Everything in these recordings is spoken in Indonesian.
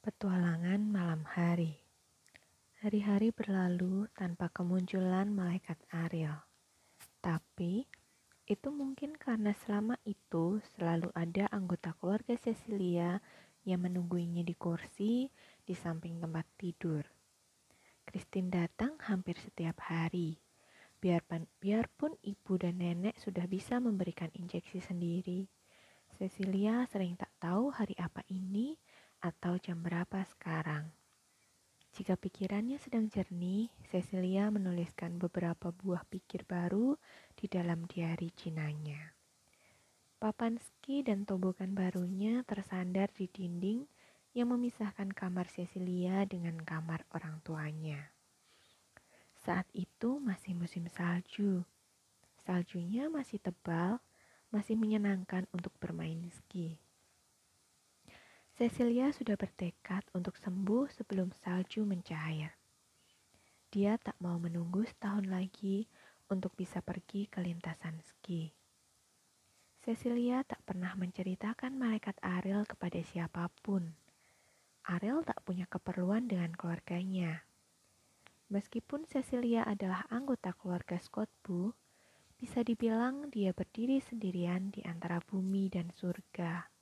Petualangan malam hari. Hari-hari berlalu tanpa kemunculan malaikat Ariel. Tapi, itu mungkin karena selama itu selalu ada anggota keluarga Cecilia yang menungguinya di kursi di samping tempat tidur. Christine datang hampir setiap hari. Biarpun, biarpun ibu dan nenek sudah bisa memberikan injeksi sendiri, Cecilia sering tak tahu hari apa ini atau jam berapa sekarang. Jika pikirannya sedang jernih, Cecilia menuliskan beberapa buah pikir baru di dalam diari Cinanya. Papan ski dan tobogan barunya tersandar di dinding yang memisahkan kamar Cecilia dengan kamar orang tuanya. Saat itu masih musim salju. Saljunya masih tebal, masih menyenangkan untuk bermain ski. Cecilia sudah bertekad untuk sembuh sebelum salju mencair. Dia tak mau menunggu setahun lagi untuk bisa pergi ke lintasan ski. Cecilia tak pernah menceritakan malaikat Ariel kepada siapa pun. Ariel tak punya keperluan dengan keluarganya. Meskipun Cecilia adalah anggota keluarga Scott Bu, bisa dibilang dia berdiri sendirian di antara bumi dan surga.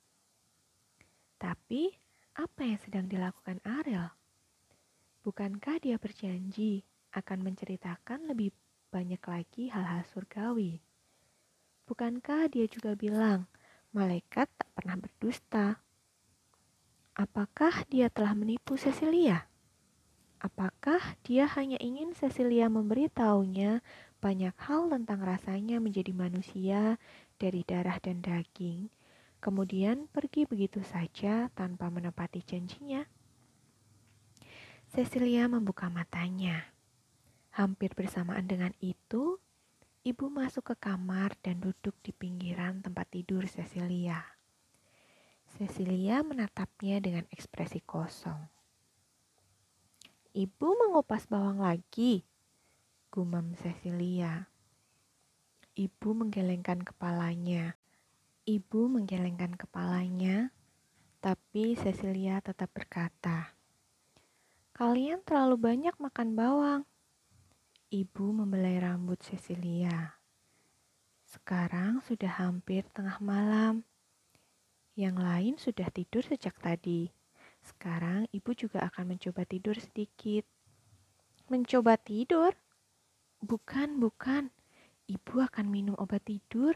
Tapi, apa yang sedang dilakukan Ariel? Bukankah dia berjanji akan menceritakan lebih banyak lagi hal-hal surgawi? Bukankah dia juga bilang malaikat tak pernah berdusta? Apakah dia telah menipu Cecilia? Apakah dia hanya ingin Cecilia memberitahunya banyak hal tentang rasanya menjadi manusia dari darah dan daging kemudian pergi begitu saja tanpa menepati janjinya. Cecilia membuka matanya. Hampir bersamaan dengan itu, ibu masuk ke kamar dan duduk di pinggiran tempat tidur Cecilia. Cecilia menatapnya dengan ekspresi kosong. Ibu mengupas bawang lagi, gumam Cecilia. Ibu menggelengkan kepalanya. Ibu menggelengkan kepalanya, tapi Cecilia tetap berkata, "Kalian terlalu banyak makan bawang." Ibu membelai rambut Cecilia. Sekarang sudah hampir tengah malam. Yang lain sudah tidur sejak tadi. Sekarang ibu juga akan mencoba tidur sedikit. Mencoba tidur? Bukan, bukan. Ibu akan minum obat tidur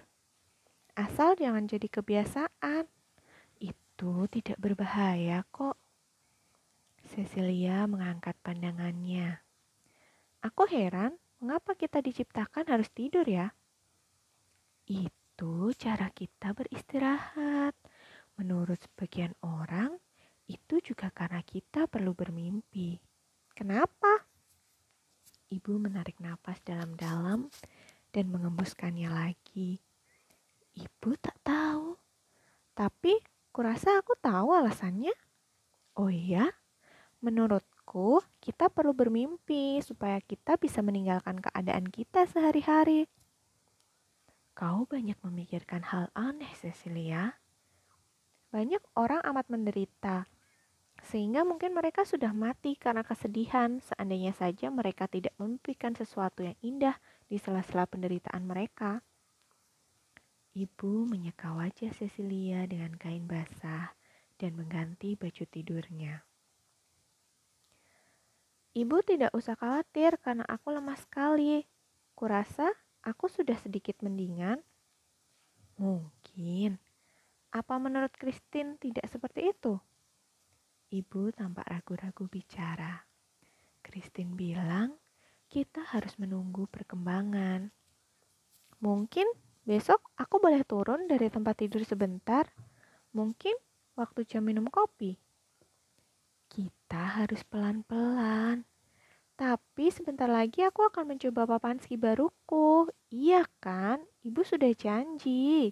Asal jangan jadi kebiasaan. Itu tidak berbahaya kok. Cecilia mengangkat pandangannya. Aku heran, mengapa kita diciptakan harus tidur ya? Itu cara kita beristirahat. Menurut sebagian orang, itu juga karena kita perlu bermimpi. Kenapa? Ibu menarik nafas dalam-dalam dan mengembuskannya lagi. Ibu tak tahu. Tapi kurasa aku tahu alasannya. Oh iya? Menurutku, kita perlu bermimpi supaya kita bisa meninggalkan keadaan kita sehari-hari. Kau banyak memikirkan hal aneh, Cecilia. Banyak orang amat menderita, sehingga mungkin mereka sudah mati karena kesedihan seandainya saja mereka tidak memimpikan sesuatu yang indah di sela-sela penderitaan mereka. Ibu menyeka wajah Cecilia dengan kain basah dan mengganti baju tidurnya. Ibu tidak usah khawatir karena aku lemah sekali. Kurasa aku sudah sedikit mendingan. Mungkin. Apa menurut Christine tidak seperti itu? Ibu tampak ragu-ragu bicara. Christine bilang, kita harus menunggu perkembangan. Mungkin Besok aku boleh turun dari tempat tidur sebentar. Mungkin waktu jam minum kopi. Kita harus pelan-pelan. Tapi sebentar lagi aku akan mencoba papan ski baruku. Iya kan? Ibu sudah janji.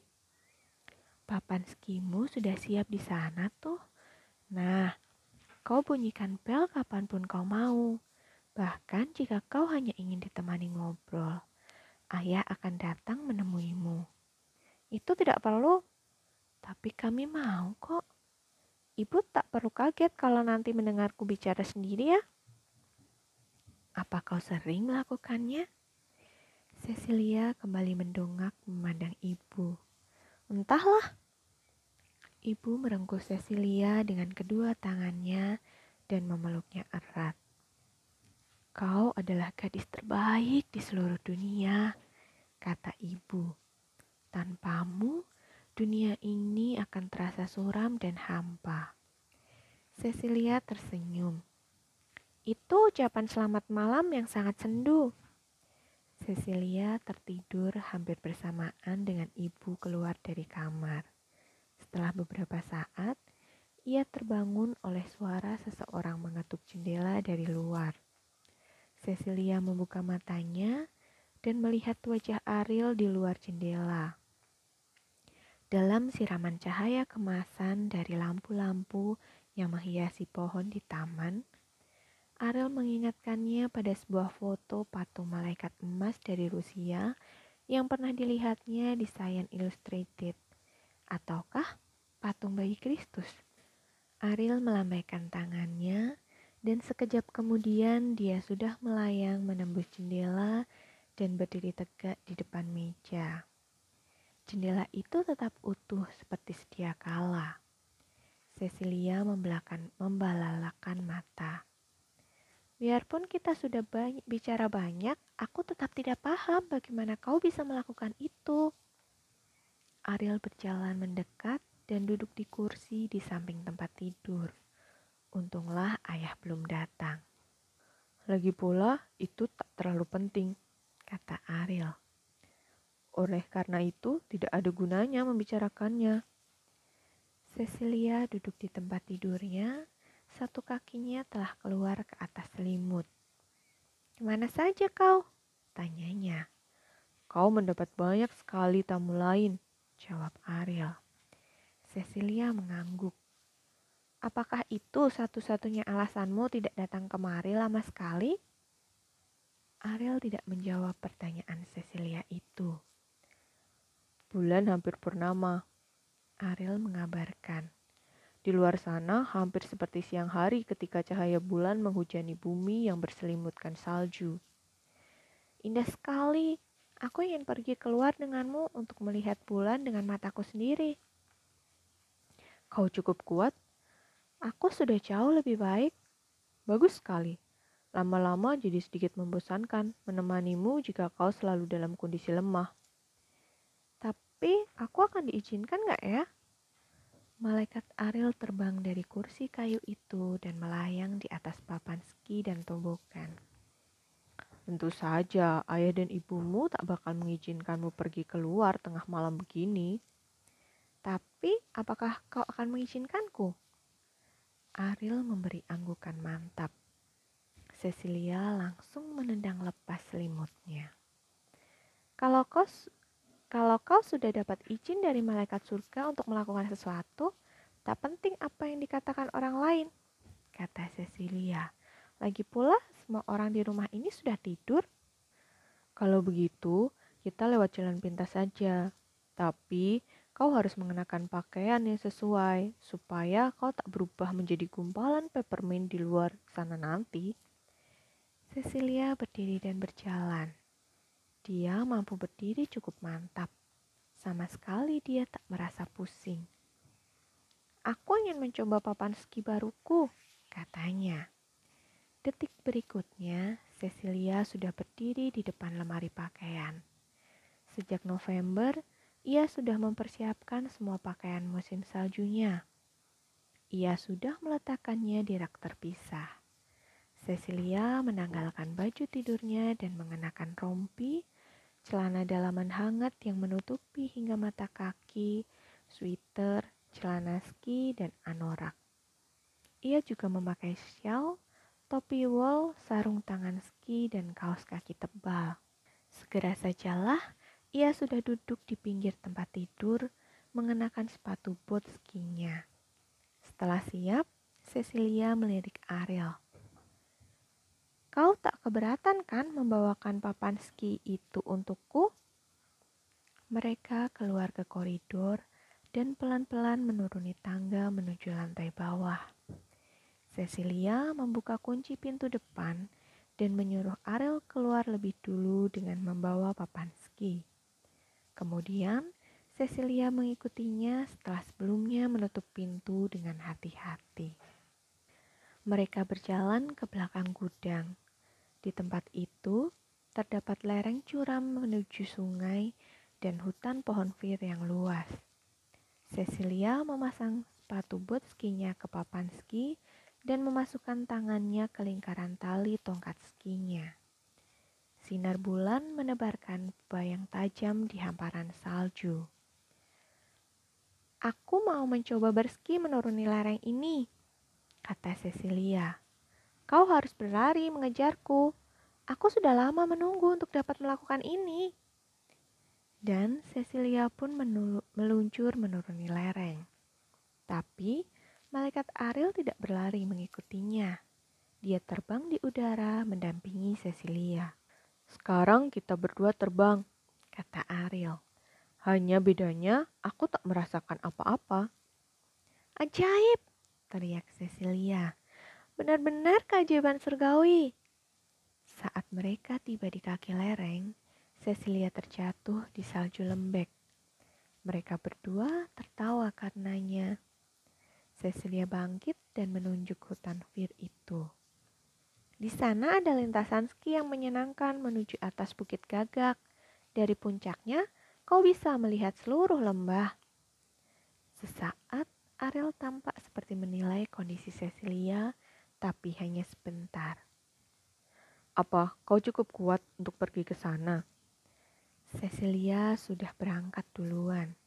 Papan skimu sudah siap di sana tuh. Nah, kau bunyikan bel kapan pun kau mau. Bahkan jika kau hanya ingin ditemani ngobrol ayah akan datang menemuimu. Itu tidak perlu, tapi kami mau kok. Ibu tak perlu kaget kalau nanti mendengarku bicara sendiri ya. Apa kau sering melakukannya? Cecilia kembali mendongak memandang ibu. Entahlah. Ibu merengkuh Cecilia dengan kedua tangannya dan memeluknya erat. Kau adalah gadis terbaik di seluruh dunia, kata ibu. Tanpamu, dunia ini akan terasa suram dan hampa. Cecilia tersenyum. Itu ucapan selamat malam yang sangat sendu. Cecilia tertidur hampir bersamaan dengan ibu keluar dari kamar. Setelah beberapa saat, ia terbangun oleh suara seseorang mengetuk jendela dari luar. Cecilia membuka matanya dan melihat wajah Ariel di luar jendela. Dalam siraman cahaya kemasan dari lampu-lampu yang menghiasi pohon di taman, Ariel mengingatkannya pada sebuah foto patung malaikat emas dari Rusia yang pernah dilihatnya di Science Illustrated. Ataukah patung bayi Kristus? Ariel melambaikan tangannya dan sekejap kemudian dia sudah melayang menembus jendela dan berdiri tegak di depan meja. Jendela itu tetap utuh seperti sedia kala. Cecilia membelakan, membalalakan mata. Biarpun kita sudah banyak, bicara banyak, aku tetap tidak paham bagaimana kau bisa melakukan itu. Ariel berjalan mendekat dan duduk di kursi di samping tempat tidur. Untunglah ayah belum datang. Lagi pula, itu tak terlalu penting, kata Ariel. Oleh karena itu, tidak ada gunanya membicarakannya. Cecilia duduk di tempat tidurnya, satu kakinya telah keluar ke atas selimut. Ke mana saja kau? Tanyanya. Kau mendapat banyak sekali tamu lain, jawab Ariel. Cecilia mengangguk. Apakah itu satu-satunya alasanmu tidak datang kemari lama sekali? Ariel tidak menjawab pertanyaan Cecilia itu. Bulan hampir purnama. Ariel mengabarkan. Di luar sana hampir seperti siang hari ketika cahaya bulan menghujani bumi yang berselimutkan salju. Indah sekali. Aku ingin pergi keluar denganmu untuk melihat bulan dengan mataku sendiri. Kau cukup kuat? Aku sudah jauh lebih baik. Bagus sekali. Lama-lama jadi sedikit membosankan menemanimu jika kau selalu dalam kondisi lemah. Tapi aku akan diizinkan gak ya? Malaikat Ariel terbang dari kursi kayu itu dan melayang di atas papan ski dan tobogan. Tentu saja ayah dan ibumu tak bakal mengizinkanmu pergi keluar tengah malam begini. Tapi apakah kau akan mengizinkanku? Ariel memberi anggukan mantap. Cecilia langsung menendang lepas selimutnya. Kalau kau kalau kau sudah dapat izin dari malaikat surga untuk melakukan sesuatu, tak penting apa yang dikatakan orang lain, kata Cecilia. Lagi pula, semua orang di rumah ini sudah tidur. Kalau begitu, kita lewat jalan pintas saja. Tapi, kau harus mengenakan pakaian yang sesuai, supaya kau tak berubah menjadi gumpalan peppermint di luar sana nanti. Cecilia berdiri dan berjalan. Dia mampu berdiri cukup mantap. Sama sekali dia tak merasa pusing. Aku ingin mencoba papan ski baruku, katanya. Detik berikutnya, Cecilia sudah berdiri di depan lemari pakaian. Sejak November, ia sudah mempersiapkan semua pakaian musim saljunya. Ia sudah meletakkannya di rak terpisah. Cecilia menanggalkan baju tidurnya dan mengenakan rompi, celana dalaman hangat yang menutupi hingga mata kaki, sweater, celana ski, dan anorak. Ia juga memakai shawl, topi wool, sarung tangan ski, dan kaos kaki tebal. Segera sajalah ia sudah duduk di pinggir tempat tidur mengenakan sepatu bot skinya. Setelah siap, Cecilia melirik Ariel. Kau tak keberatan kan membawakan papan ski itu untukku? Mereka keluar ke koridor dan pelan-pelan menuruni tangga menuju lantai bawah. Cecilia membuka kunci pintu depan dan menyuruh Ariel keluar lebih dulu dengan membawa papan ski. Kemudian, Cecilia mengikutinya setelah sebelumnya menutup pintu dengan hati-hati. Mereka berjalan ke belakang gudang. Di tempat itu, terdapat lereng curam menuju sungai dan hutan pohon fir yang luas. Cecilia memasang sepatu boot skinya ke papan ski dan memasukkan tangannya ke lingkaran tali tongkat skinya. Sinar bulan menebarkan bayang tajam di hamparan salju. Aku mau mencoba berski menuruni lereng ini, kata Cecilia. Kau harus berlari mengejarku. Aku sudah lama menunggu untuk dapat melakukan ini. Dan Cecilia pun meluncur menuruni lereng. Tapi malaikat Ariel tidak berlari mengikutinya. Dia terbang di udara mendampingi Cecilia. Sekarang kita berdua terbang, kata Ariel. Hanya bedanya aku tak merasakan apa-apa. Ajaib, teriak Cecilia. Benar-benar keajaiban surgawi. Saat mereka tiba di kaki lereng, Cecilia terjatuh di salju lembek. Mereka berdua tertawa karenanya. Cecilia bangkit dan menunjuk hutan fir itu. Di sana ada lintasan ski yang menyenangkan menuju atas bukit gagak. Dari puncaknya, kau bisa melihat seluruh lembah. Sesaat, Ariel tampak seperti menilai kondisi Cecilia, tapi hanya sebentar. Apa kau cukup kuat untuk pergi ke sana? Cecilia sudah berangkat duluan.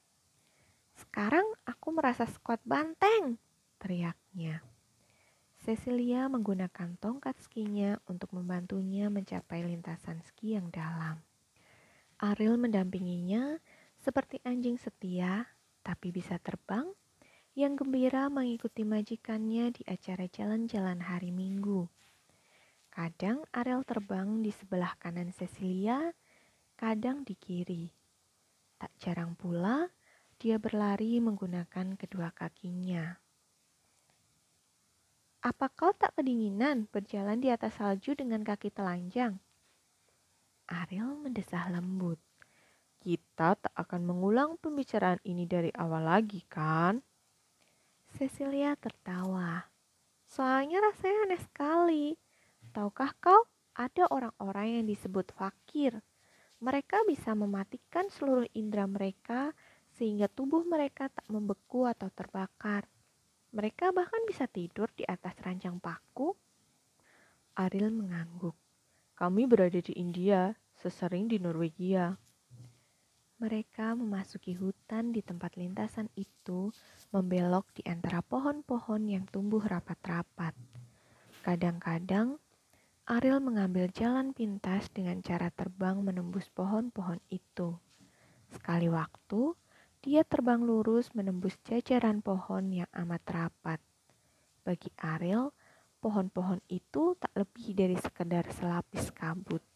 Sekarang aku merasa sekuat banteng, teriaknya. Cecilia menggunakan tongkat skinya untuk membantunya mencapai lintasan ski yang dalam. Ariel mendampinginya seperti anjing setia, tapi bisa terbang, yang gembira mengikuti majikannya di acara jalan-jalan hari Minggu. Kadang Ariel terbang di sebelah kanan Cecilia, kadang di kiri. Tak jarang pula dia berlari menggunakan kedua kakinya. Apa kau tak kedinginan berjalan di atas salju dengan kaki telanjang? Ariel mendesah lembut. Kita tak akan mengulang pembicaraan ini dari awal lagi, kan? Cecilia tertawa. Soalnya rasanya aneh sekali. Tahukah kau, ada orang-orang yang disebut fakir. Mereka bisa mematikan seluruh indera mereka sehingga tubuh mereka tak membeku atau terbakar. Mereka bahkan bisa tidur di atas ranjang paku. Ariel mengangguk. Kami berada di India, sesering di Norwegia. Mereka memasuki hutan di tempat lintasan itu, membelok di antara pohon-pohon yang tumbuh rapat-rapat. Kadang-kadang, Ariel mengambil jalan pintas dengan cara terbang menembus pohon-pohon itu. Sekali waktu, dia terbang lurus menembus jajaran pohon yang amat rapat. Bagi Ariel, pohon-pohon itu tak lebih dari sekedar selapis kabut.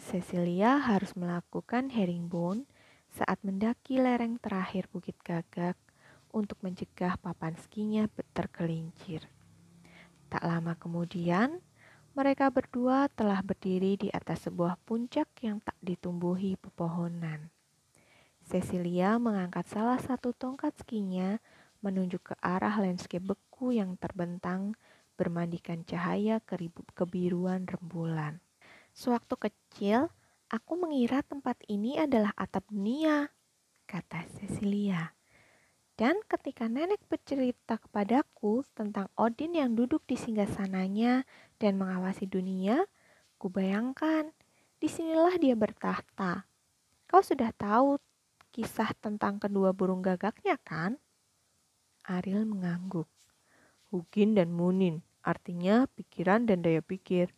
Cecilia harus melakukan herringbone saat mendaki lereng terakhir Bukit Gagak untuk mencegah papan skinya tergelincir. Tak lama kemudian, mereka berdua telah berdiri di atas sebuah puncak yang tak ditumbuhi pepohonan. Cecilia mengangkat salah satu tongkat skinya menunjuk ke arah landscape beku yang terbentang bermandikan cahaya kebiruan rembulan. Sewaktu kecil, aku mengira tempat ini adalah atap dunia, kata Cecilia. Dan ketika nenek bercerita kepadaku tentang Odin yang duduk di singgasananya dan mengawasi dunia, kubayangkan di sinilah dia bertahta. Kau sudah tahu kisah tentang kedua burung gagaknya kan? Ariel mengangguk. Hugin dan Munin, artinya pikiran dan daya pikir.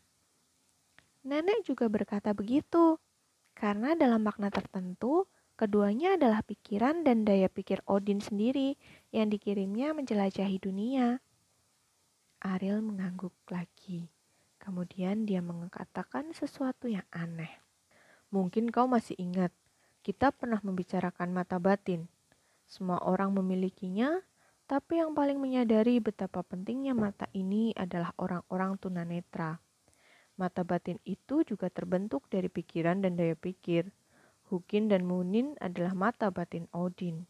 Nenek juga berkata begitu, karena dalam makna tertentu, keduanya adalah pikiran dan daya pikir Odin sendiri yang dikirimnya menjelajahi dunia. Ariel mengangguk lagi. Kemudian dia mengatakan sesuatu yang aneh. Mungkin kau masih ingat, kita pernah membicarakan mata batin. Semua orang memilikinya, tapi yang paling menyadari betapa pentingnya mata ini adalah orang-orang tunanetra. Mata batin itu juga terbentuk dari pikiran dan daya pikir. Hukin dan Munin adalah mata batin Odin.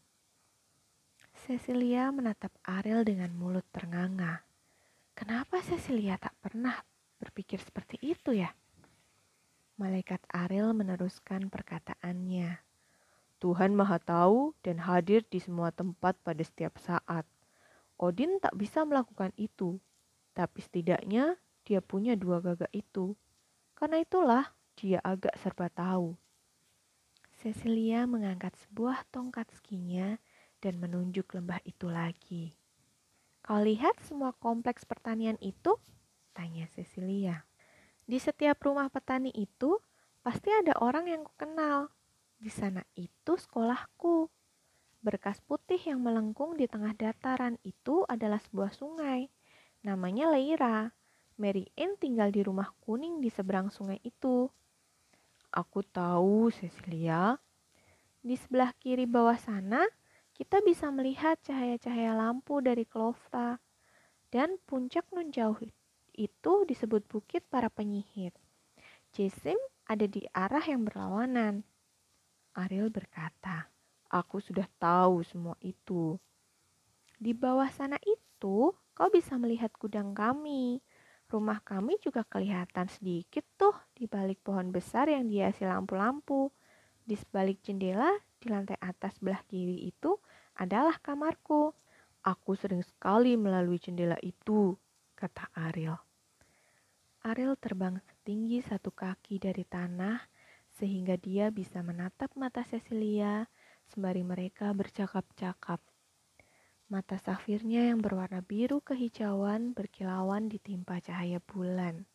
Cecilia menatap Ariel dengan mulut ternganga. Kenapa Cecilia tak pernah berpikir seperti itu ya? Malaikat Ariel meneruskan perkataannya. Tuhan Maha Tahu dan hadir di semua tempat pada setiap saat. Odin tak bisa melakukan itu, tapi setidaknya dia punya dua gagak itu. Karena itulah dia agak serba tahu. Cecilia mengangkat sebuah tongkat skinya dan menunjuk lembah itu lagi. Kau lihat semua kompleks pertanian itu? Tanya Cecilia. Di setiap rumah petani itu pasti ada orang yang kukenal. Di sana itu sekolahku. Berkas putih yang melengkung di tengah dataran itu adalah sebuah sungai. Namanya Leira. Mary Ann tinggal di rumah kuning di seberang sungai itu. Aku tahu, Cecilia. Di sebelah kiri bawah sana, kita bisa melihat cahaya-cahaya lampu dari Klovra. Dan puncak nun jauh itu disebut bukit para penyihir. Jesim ada di arah yang berlawanan. Ariel berkata, aku sudah tahu semua itu. Di bawah sana itu, kau bisa melihat gudang kami. Rumah kami juga kelihatan sedikit tuh di balik pohon besar yang dihiasi lampu-lampu. Di sebalik jendela di lantai atas belah kiri itu adalah kamarku. Aku sering sekali melalui jendela itu, kata Ariel. Ariel terbang setinggi satu kaki dari tanah sehingga dia bisa menatap mata Cecilia sembari mereka bercakap-cakap. Mata safirnya yang berwarna biru kehijauan berkilauan ditimpa cahaya bulan.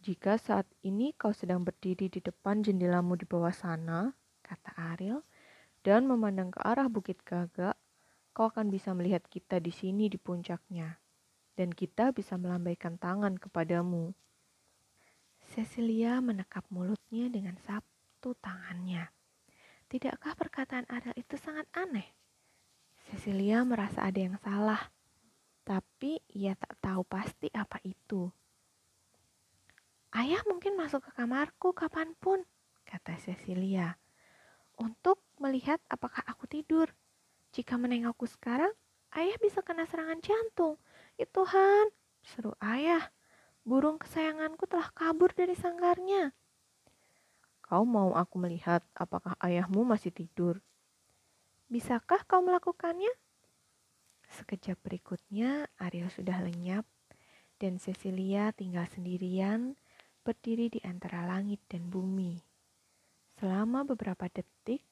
Jika saat ini kau sedang berdiri di depan jendelamu di bawah sana, kata Ariel, dan memandang ke arah Bukit Gagak, kau akan bisa melihat kita di sini di puncaknya, dan kita bisa melambaikan tangan kepadamu. Cecilia menekap mulutnya dengan satu tangannya. Tidakkah perkataan Ariel itu sangat aneh? Cecilia merasa ada yang salah, tapi ia tak tahu pasti apa itu. Ayah mungkin masuk ke kamarku kapan pun, kata Cecilia, untuk melihat apakah aku tidur. Jika menengokku sekarang, ayah bisa kena serangan jantung. Ya Tuhan, seru ayah. Burung kesayanganku telah kabur dari sanggarnya. Kau mau aku melihat apakah ayahmu masih tidur? Bisakah kau melakukannya? Sekejap berikutnya, Ariel sudah lenyap dan Cecilia tinggal sendirian berdiri di antara langit dan bumi. Selama beberapa detik,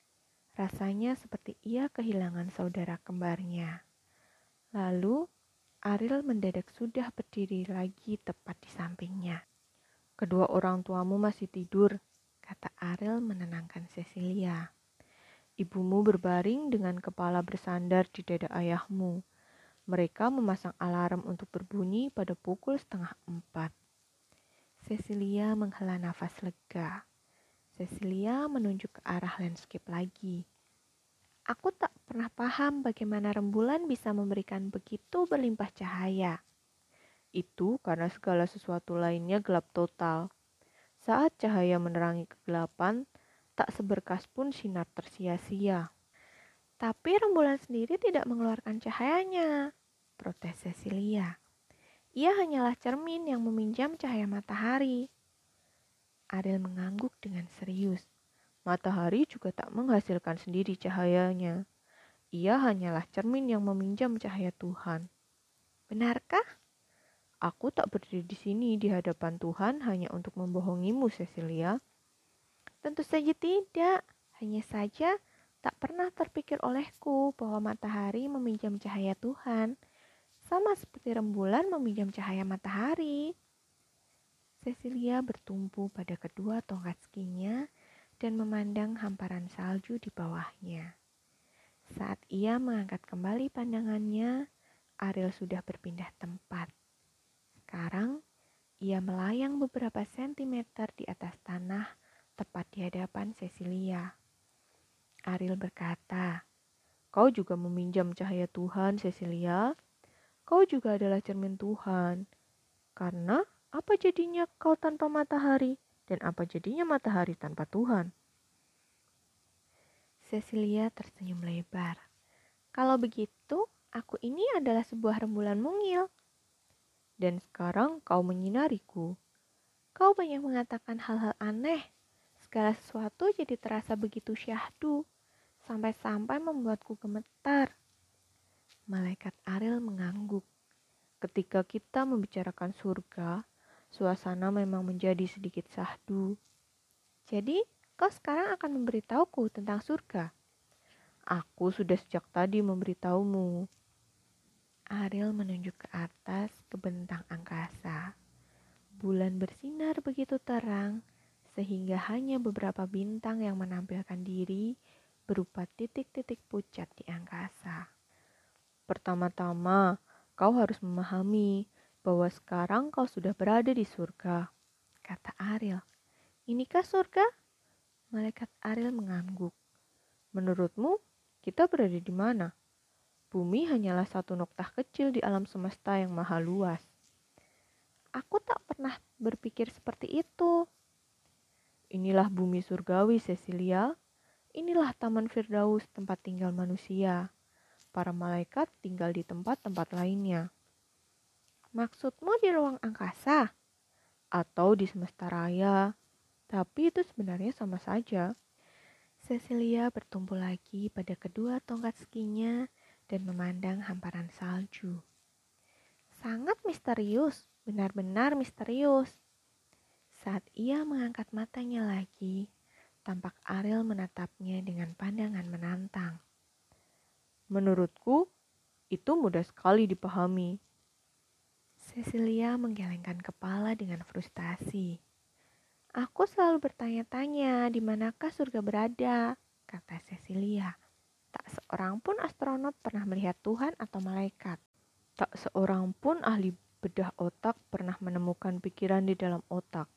rasanya seperti ia kehilangan saudara kembarnya. Lalu, Ariel mendadak sudah berdiri lagi tepat di sampingnya. Kedua orang tuamu masih tidur, kata Ariel menenangkan Cecilia. Ibumu berbaring dengan kepala bersandar di dada ayahmu. Mereka memasang alarm untuk berbunyi pada pukul setengah empat. Cecilia menghela nafas lega. Cecilia menunjuk ke arah landscape lagi. Aku tak pernah paham bagaimana rembulan bisa memberikan begitu berlimpah cahaya. Itu karena segala sesuatu lainnya gelap total. Saat cahaya menerangi kegelapan, tak seberkas pun sinar tersia-sia. Tapi rembulan sendiri tidak mengeluarkan cahayanya, protes Cecilia. Ia hanyalah cermin yang meminjam cahaya matahari. Ariel mengangguk dengan serius. Matahari juga tak menghasilkan sendiri cahayanya. Ia hanyalah cermin yang meminjam cahaya Tuhan. Benarkah? Aku tak berdiri di sini di hadapan Tuhan hanya untuk membohongimu, Cecilia. Tentu saja tidak. Hanya saja tak pernah terpikir olehku bahwa matahari meminjam cahaya Tuhan, sama seperti rembulan meminjam cahaya matahari. Cecilia bertumpu pada kedua tongkat skinya dan memandang hamparan salju di bawahnya. Saat ia mengangkat kembali pandangannya, Ariel sudah berpindah tempat. Sekarang, ia melayang beberapa sentimeter di atas tanah tepat di hadapan Cecilia. Ariel berkata, Kau juga meminjam cahaya Tuhan, Cecilia. Kau juga adalah cermin Tuhan. Karena apa jadinya kau tanpa matahari dan apa jadinya matahari tanpa Tuhan? Cecilia tersenyum lebar. Kalau begitu, aku ini adalah sebuah rembulan mungil. Dan sekarang kau menyinariku. Kau banyak mengatakan hal-hal aneh. Segala sesuatu jadi terasa begitu syahdu, sampai-sampai membuatku gemetar. Malaikat Ariel mengangguk. Ketika kita membicarakan surga, suasana memang menjadi sedikit sahdu. Jadi, kau sekarang akan memberitahuku tentang surga. Aku sudah sejak tadi memberitahumu. Ariel menunjuk ke atas ke bentang angkasa. Bulan bersinar begitu terang sehingga hanya beberapa bintang yang menampilkan diri berupa titik-titik pucat di angkasa. Pertama-tama, kau harus memahami bahwa sekarang kau sudah berada di surga, kata Ariel. Inikah surga? Malaikat Ariel mengangguk. Menurutmu, kita berada di mana? Bumi hanyalah satu noktah kecil di alam semesta yang maha luas. Aku tak pernah berpikir seperti itu. Inilah bumi surgawi, Cecilia. Inilah Taman Firdaus, tempat tinggal manusia. Para malaikat tinggal di tempat-tempat lainnya. Maksudmu di ruang angkasa? Atau di semesta raya? Tapi itu sebenarnya sama saja. Cecilia bertumpu lagi pada kedua tongkat skinya dan memandang hamparan salju. Sangat misterius, benar-benar misterius. Saat ia mengangkat matanya lagi, tampak Ariel menatapnya dengan pandangan menantang. Menurutku, itu mudah sekali dipahami. Cecilia menggelengkan kepala dengan frustasi. Aku selalu bertanya-tanya di manakah surga berada, kata Cecilia. Tak seorang pun astronot pernah melihat Tuhan atau malaikat. Tak seorang pun ahli bedah otak pernah menemukan pikiran di dalam otak,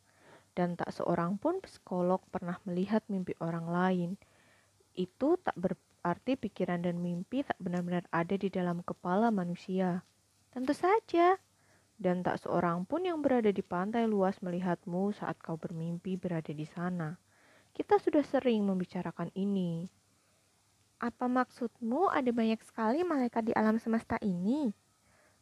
dan tak seorang pun psikolog pernah melihat mimpi orang lain. Itu tak berarti pikiran dan mimpi tak benar-benar ada di dalam kepala manusia. Tentu saja, dan tak seorang pun yang berada di pantai luas melihatmu saat kau bermimpi berada di sana. Kita sudah sering membicarakan ini. Apa maksudmu ada banyak sekali malaikat di alam semesta ini?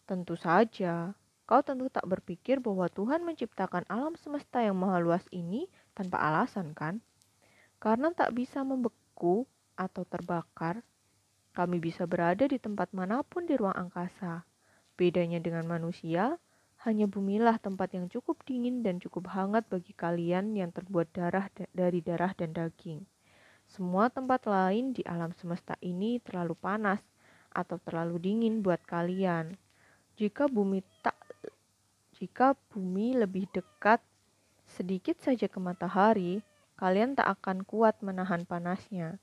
Tentu saja, Kau tentu tak berpikir bahwa Tuhan menciptakan alam semesta yang maha luas ini tanpa alasan, kan? Karena tak bisa membeku atau terbakar, kami bisa berada di tempat mana pun di ruang angkasa. Bedanya dengan manusia, hanya bumilah tempat yang cukup dingin dan cukup hangat bagi kalian yang terbuat darah dari darah dan daging. Semua tempat lain di alam semesta ini terlalu panas atau terlalu dingin buat kalian. Jika bumi tak jika bumi lebih dekat sedikit saja ke matahari, kalian tak akan kuat menahan panasnya.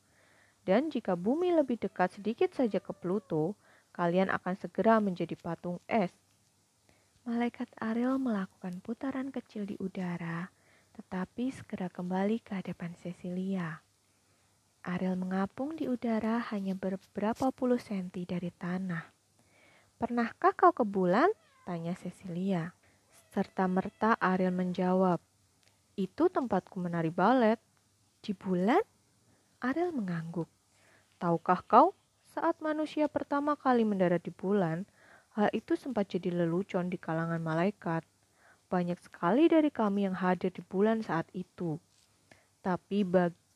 Dan jika bumi lebih dekat sedikit saja ke Pluto, kalian akan segera menjadi patung es. Malaikat Ariel melakukan putaran kecil di udara, tetapi segera kembali ke hadapan Cecilia. Ariel mengapung di udara hanya beberapa puluh senti dari tanah. Pernahkah kau ke bulan? Tanya Cecilia. Serta merta Ariel menjawab, itu tempatku menari balet. Di bulan? Ariel mengangguk. Tahukah kau, saat manusia pertama kali mendarat di bulan, hal itu sempat jadi lelucon di kalangan malaikat. Banyak sekali dari kami yang hadir di bulan saat itu. Tapi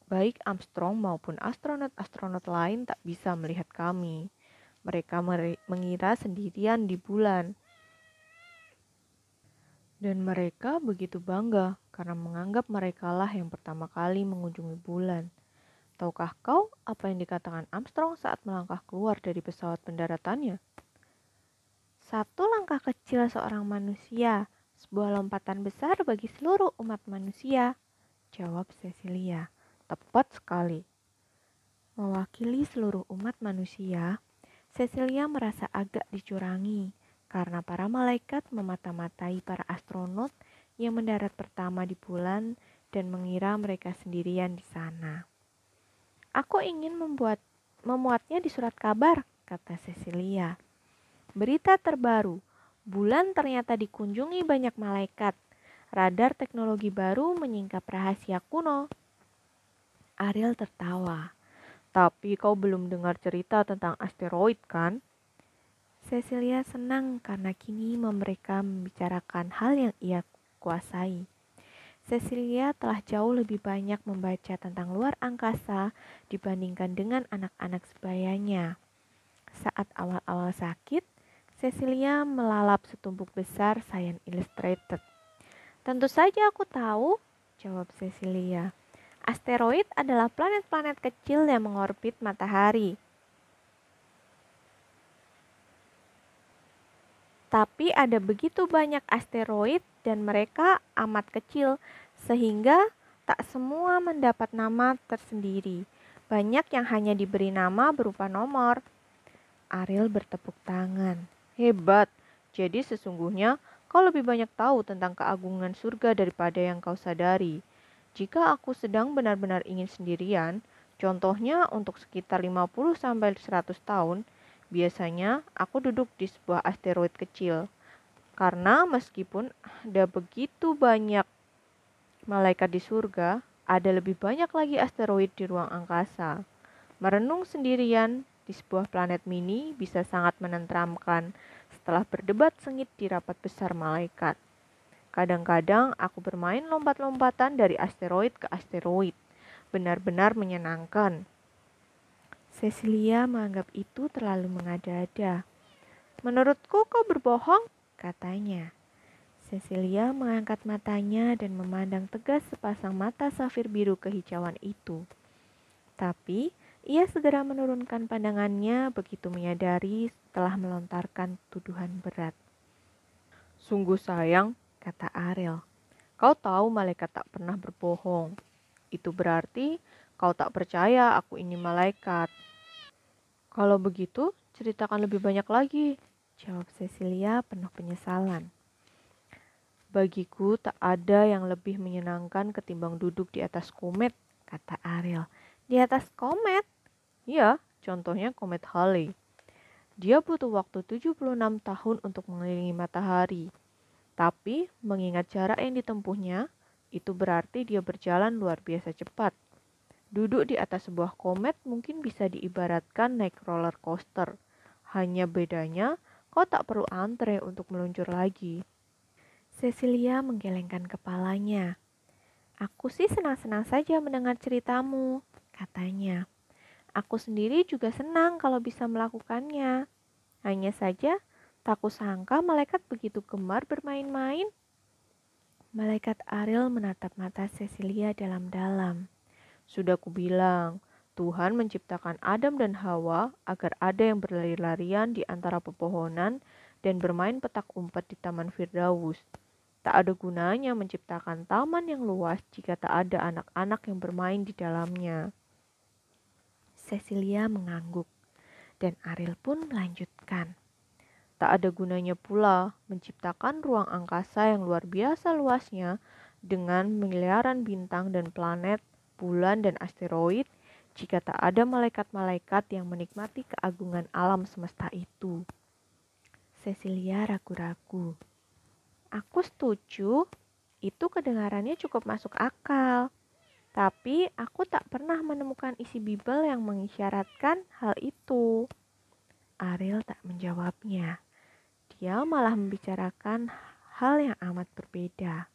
baik Armstrong maupun astronot-astronot lain tak bisa melihat kami. Mereka mengira sendirian di bulan dan mereka begitu bangga karena menganggap merekalah yang pertama kali mengunjungi bulan. Tahukah kau apa yang dikatakan Armstrong saat melangkah keluar dari pesawat pendaratannya? Satu langkah kecil seorang manusia, sebuah lompatan besar bagi seluruh umat manusia, jawab Cecilia. Tepat sekali. Mewakili seluruh umat manusia, Cecilia merasa agak dicurangi karena para malaikat memata-matai para astronot yang mendarat pertama di bulan dan mengira mereka sendirian di sana. Aku ingin membuat memuatnya di surat kabar, kata Cecilia. Berita terbaru, bulan ternyata dikunjungi banyak malaikat. Radar teknologi baru menyingkap rahasia kuno. Ariel tertawa. Tapi kau belum dengar cerita tentang asteroid kan? Cecilia senang karena kini mereka membicarakan hal yang ia kuasai. Cecilia telah jauh lebih banyak membaca tentang luar angkasa dibandingkan dengan anak-anak sebayanya. Saat awal-awal sakit, Cecilia melalap setumpuk besar Science Illustrated. Tentu saja aku tahu, jawab Cecilia. Asteroid adalah planet-planet kecil yang mengorbit matahari. Tapi ada begitu banyak asteroid dan mereka amat kecil sehingga tak semua mendapat nama tersendiri. Banyak yang hanya diberi nama berupa nomor. Ariel bertepuk tangan. Hebat. Jadi sesungguhnya kau lebih banyak tahu tentang keagungan surga daripada yang kau sadari. Jika aku sedang benar-benar ingin sendirian, contohnya untuk sekitar 50 sampai 100 tahun, biasanya aku duduk di sebuah asteroid kecil. Karena meskipun ada begitu banyak malaikat di surga, ada lebih banyak lagi asteroid di ruang angkasa. Merenung sendirian di sebuah planet mini bisa sangat menenteramkan setelah berdebat sengit di rapat besar malaikat. Kadang-kadang aku bermain lompat-lompatan dari asteroid ke asteroid. Benar-benar menyenangkan. Cecilia menganggap itu terlalu mengada-ada. Menurutku kau berbohong, katanya. Cecilia mengangkat matanya dan memandang tegas sepasang mata safir biru kehijauan itu. Tapi ia segera menurunkan pandangannya begitu menyadari telah melontarkan tuduhan berat. Sungguh sayang, kata Ariel. Kau tahu malaikat tak pernah berbohong. Itu berarti kau tak percaya aku ini malaikat. Kalau begitu, ceritakan lebih banyak lagi, jawab Cecilia penuh penyesalan. Bagiku tak ada yang lebih menyenangkan ketimbang duduk di atas komet, kata Ariel. Di atas komet? Ya, contohnya komet Halley. Dia butuh waktu 76 tahun untuk mengelilingi matahari. Tapi mengingat jarak yang ditempuhnya, itu berarti dia berjalan luar biasa cepat. Duduk di atas sebuah komet mungkin bisa diibaratkan naik roller coaster. Hanya bedanya, kau tak perlu antre untuk meluncur lagi. Cecilia menggelengkan kepalanya. Aku sih senang-senang saja mendengar ceritamu, katanya. Aku sendiri juga senang kalau bisa melakukannya. Hanya saja, Tak kusangka malaikat begitu gemar bermain-main. Malaikat Ariel menatap mata Cecilia dalam-dalam. Sudah kubilang, Tuhan menciptakan Adam dan Hawa agar ada yang berlari-larian di antara pepohonan dan bermain petak umpet di Taman Firdaus. Tak ada gunanya menciptakan taman yang luas jika tak ada anak-anak yang bermain di dalamnya. Cecilia mengangguk, dan Ariel pun melanjutkan. Tak ada gunanya pula menciptakan ruang angkasa yang luar biasa luasnya dengan miliaran bintang dan planet, bulan dan asteroid jika tak ada malaikat-malaikat yang menikmati keagungan alam semesta itu. Cecilia ragu-ragu. Aku setuju, itu kedengarannya cukup masuk akal. Tapi aku tak pernah menemukan isi Bible yang mengisyaratkan hal itu. Ariel tak menjawabnya dia malah membicarakan hal yang amat berbeda.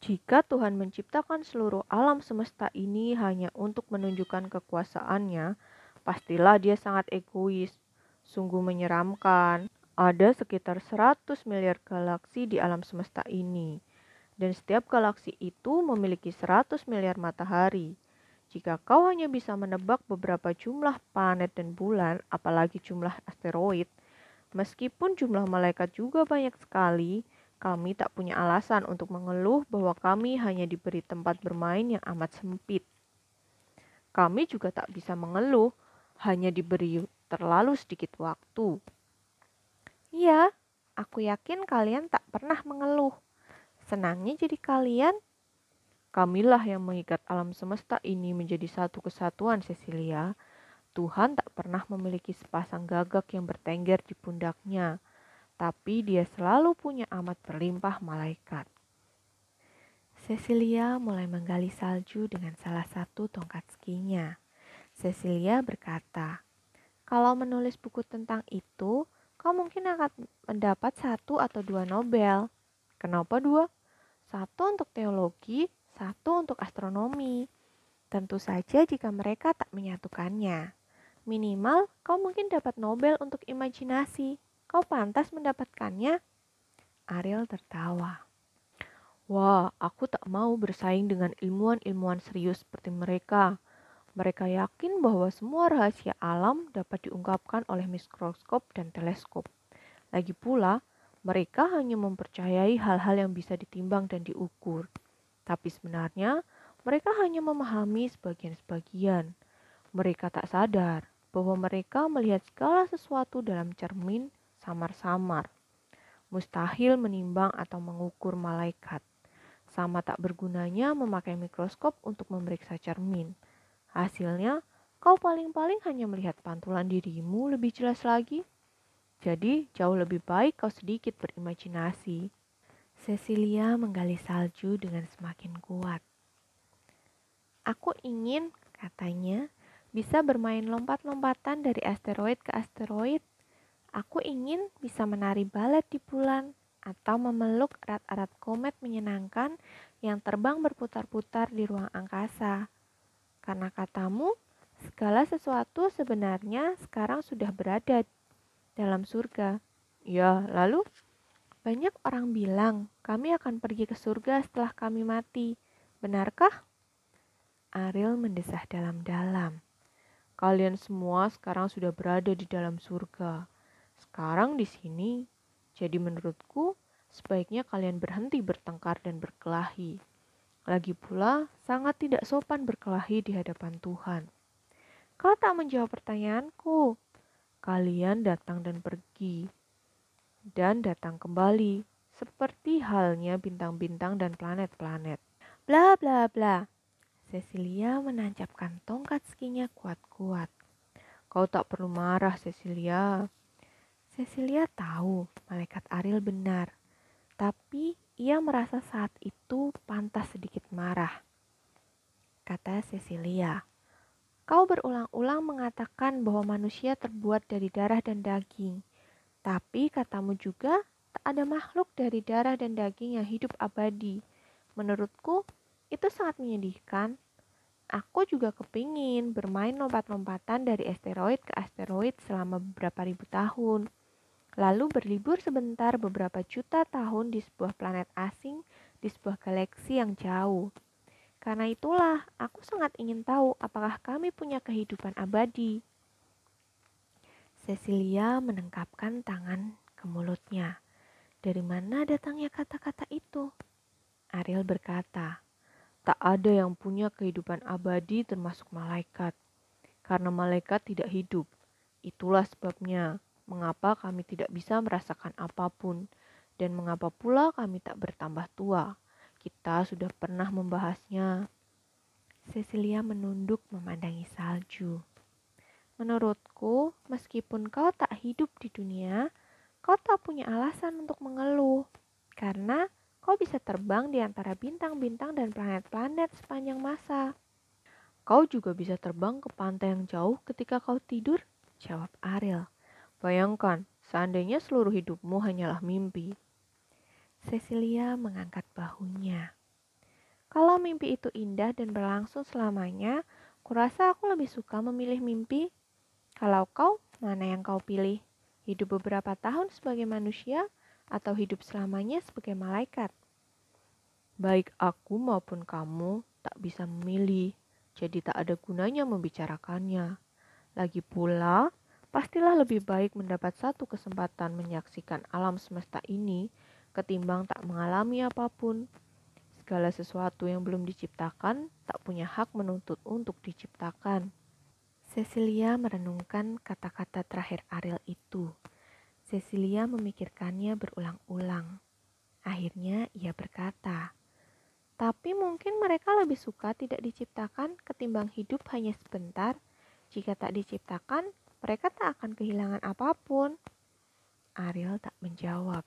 Jika Tuhan menciptakan seluruh alam semesta ini hanya untuk menunjukkan kekuasaannya, pastilah dia sangat egois. Sungguh menyeramkan. Ada sekitar 100 miliar galaksi di alam semesta ini. Dan setiap galaksi itu memiliki 100 miliar matahari. Jika kau hanya bisa menebak beberapa jumlah planet dan bulan, apalagi jumlah asteroid, Meskipun jumlah malaikat juga banyak sekali, kami tak punya alasan untuk mengeluh bahwa kami hanya diberi tempat bermain yang amat sempit. Kami juga tak bisa mengeluh, hanya diberi terlalu sedikit waktu. Iya, aku yakin kalian tak pernah mengeluh. Senangnya jadi kalian. Kamilah yang mengikat alam semesta ini menjadi satu kesatuan, Cecilia. Tuhan tak pernah memiliki sepasang gagak yang bertengger di pundaknya, tapi dia selalu punya amat berlimpah malaikat. Cecilia mulai menggali salju dengan salah satu tongkat skinya. Cecilia berkata, "Kalau menulis buku tentang itu, kau mungkin akan mendapat satu atau dua Nobel." Kenapa dua? Satu untuk teologi, satu untuk astronomi. Tentu saja jika mereka tak menyatukannya. Minimal kau mungkin dapat Nobel untuk imajinasi. Kau pantas mendapatkannya. Ariel tertawa. Wah, aku tak mau bersaing dengan ilmuwan-ilmuwan serius seperti mereka. Mereka yakin bahwa semua rahasia alam dapat diungkapkan oleh mikroskop dan teleskop. Lagi pula, mereka hanya mempercayai hal-hal yang bisa ditimbang dan diukur. Tapi sebenarnya mereka hanya memahami sebagian-sebagian. Mereka tak sadar bahwa mereka melihat segala sesuatu dalam cermin samar-samar. Mustahil menimbang atau mengukur malaikat. Sama tak bergunanya memakai mikroskop untuk memeriksa cermin. Hasilnya, kau paling-paling hanya melihat pantulan dirimu lebih jelas lagi. Jadi, jauh lebih baik kau sedikit berimajinasi. Cecilia menggali salju dengan semakin kuat. Aku ingin, katanya, bisa bermain lompat-lompatan dari asteroid ke asteroid. Aku ingin bisa menari balet di bulan atau memeluk erat-erat komet menyenangkan yang terbang berputar-putar di ruang angkasa. Karena katamu, segala sesuatu sebenarnya sekarang sudah berada dalam surga. Ya, lalu banyak orang bilang kami akan pergi ke surga setelah kami mati. Benarkah? Ariel mendesah dalam-dalam. Kalian semua sekarang sudah berada di dalam surga. Sekarang di sini. Jadi menurutku, sebaiknya kalian berhenti bertengkar dan berkelahi. Lagi pula, sangat tidak sopan berkelahi di hadapan Tuhan. Kau tak menjawab pertanyaanku. Kalian datang dan pergi dan datang kembali, seperti halnya bintang-bintang dan planet-planet. Bla bla bla. Cecilia menancapkan tongkat skinya kuat-kuat. Kau tak perlu marah, Cecilia. Cecilia tahu malaikat Ariel benar, tapi ia merasa saat itu pantas sedikit marah. Kata Cecilia, kau berulang-ulang mengatakan bahwa manusia terbuat dari darah dan daging. Tapi katamu juga tak ada makhluk dari darah dan daging yang hidup abadi. Menurutku itu sangat menyedihkan. Aku juga kepingin bermain lompat-lompatan dari asteroid ke asteroid selama beberapa ribu tahun. Lalu berlibur sebentar beberapa juta tahun di sebuah planet asing di sebuah galaksi yang jauh. Karena itulah aku sangat ingin tahu apakah kami punya kehidupan abadi. Cecilia menengkapkan tangan ke mulutnya. Dari mana datangnya kata-kata itu? Ariel berkata, tak ada yang punya kehidupan abadi termasuk malaikat. Karena malaikat tidak hidup. Itulah sebabnya mengapa kami tidak bisa merasakan apa pun dan mengapa pula kami tak bertambah tua. Kita sudah pernah membahasnya. Cecilia menunduk memandangi salju. Menurutku, meskipun kau tak hidup di dunia, kau tak punya alasan untuk mengeluh. Karena kau bisa terbang di antara bintang-bintang dan planet-planet sepanjang masa. Kau juga bisa terbang ke pantai yang jauh ketika kau tidur, jawab Ariel. Bayangkan, seandainya seluruh hidupmu hanyalah mimpi. Cecilia mengangkat bahunya. Kalau mimpi itu indah dan berlangsung selamanya, kurasa aku lebih suka memilih mimpi kalau kau, mana yang kau pilih? Hidup beberapa tahun sebagai manusia atau hidup selamanya sebagai malaikat? Baik aku maupun kamu tak bisa memilih, jadi tak ada gunanya membicarakannya. Lagi pula, pastilah lebih baik mendapat satu kesempatan menyaksikan alam semesta ini ketimbang tak mengalami apa pun. Segala sesuatu yang belum diciptakan tak punya hak menuntut untuk diciptakan. Cecilia merenungkan kata-kata terakhir Ariel itu. Cecilia memikirkannya berulang-ulang. Akhirnya ia berkata, Tapi mungkin mereka lebih suka tidak diciptakan ketimbang hidup hanya sebentar. Jika tak diciptakan, mereka tak akan kehilangan apa pun. Ariel tak menjawab.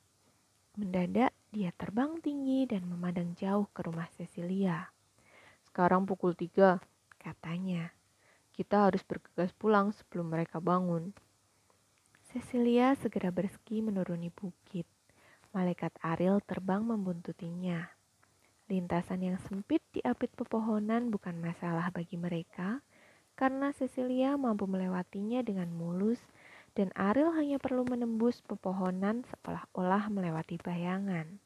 Mendadak dia terbang tinggi dan memandang jauh ke rumah Cecilia. Sekarang pukul tiga, katanya. Kita harus bergegas pulang sebelum mereka bangun. Cecilia segera berski menuruni bukit. Malaikat Ariel terbang membuntutinya. Lintasan yang sempit di apit pepohonan bukan masalah bagi mereka, karena Cecilia mampu melewatinya dengan mulus dan Ariel hanya perlu menembus pepohonan seolah-olah melewati bayangan.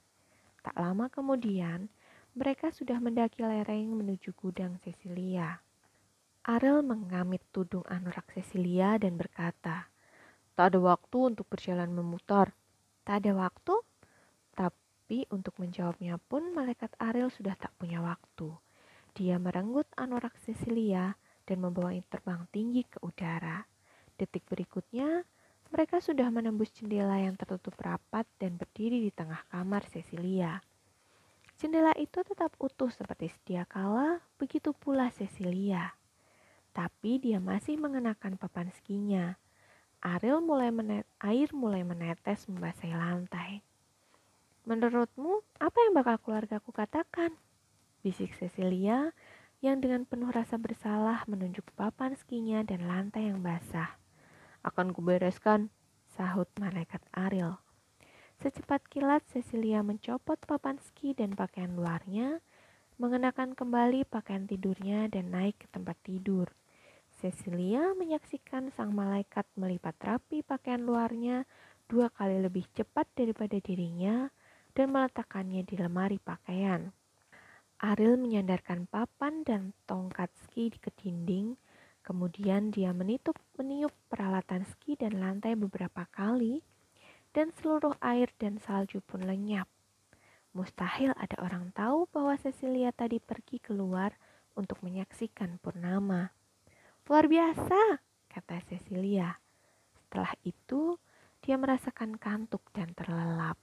Tak lama kemudian, mereka sudah mendaki lereng menuju gudang Cecilia. Ariel mengamit tudung anorak Cecilia dan berkata, Tak ada waktu untuk berjalan memutar. Tak ada waktu? Tapi untuk menjawabnya pun malaikat Ariel sudah tak punya waktu. Dia merenggut anorak Cecilia dan membawanya terbang tinggi ke udara. Detik berikutnya, mereka sudah menembus jendela yang tertutup rapat dan berdiri di tengah kamar Cecilia. Jendela itu tetap utuh seperti sedia kala, begitu pula Cecilia. Tapi dia masih mengenakan papan skinya. Ariel mulai menet, air mulai menetes membasahi lantai. Menurutmu, apa yang bakal keluargaku katakan? Bisik Cecilia yang dengan penuh rasa bersalah menunjuk papan skinya dan lantai yang basah. Akan kubereskan, sahut malaikat Ariel. Secepat kilat Cecilia mencopot papan ski dan pakaian luarnya, mengenakan kembali pakaian tidurnya dan naik ke tempat tidur. Cecilia menyaksikan sang malaikat melipat rapi pakaian luarnya dua kali lebih cepat daripada dirinya dan meletakkannya di lemari pakaian. Ariel menyandarkan papan dan tongkat ski ke dinding Kemudian dia menitup, meniup peralatan ski dan lantai beberapa kali, dan seluruh air dan salju pun lenyap. Mustahil ada orang tahu bahwa Cecilia tadi pergi keluar untuk menyaksikan purnama. Luar biasa, kata Cecilia. Setelah itu, dia merasakan kantuk dan terlelap.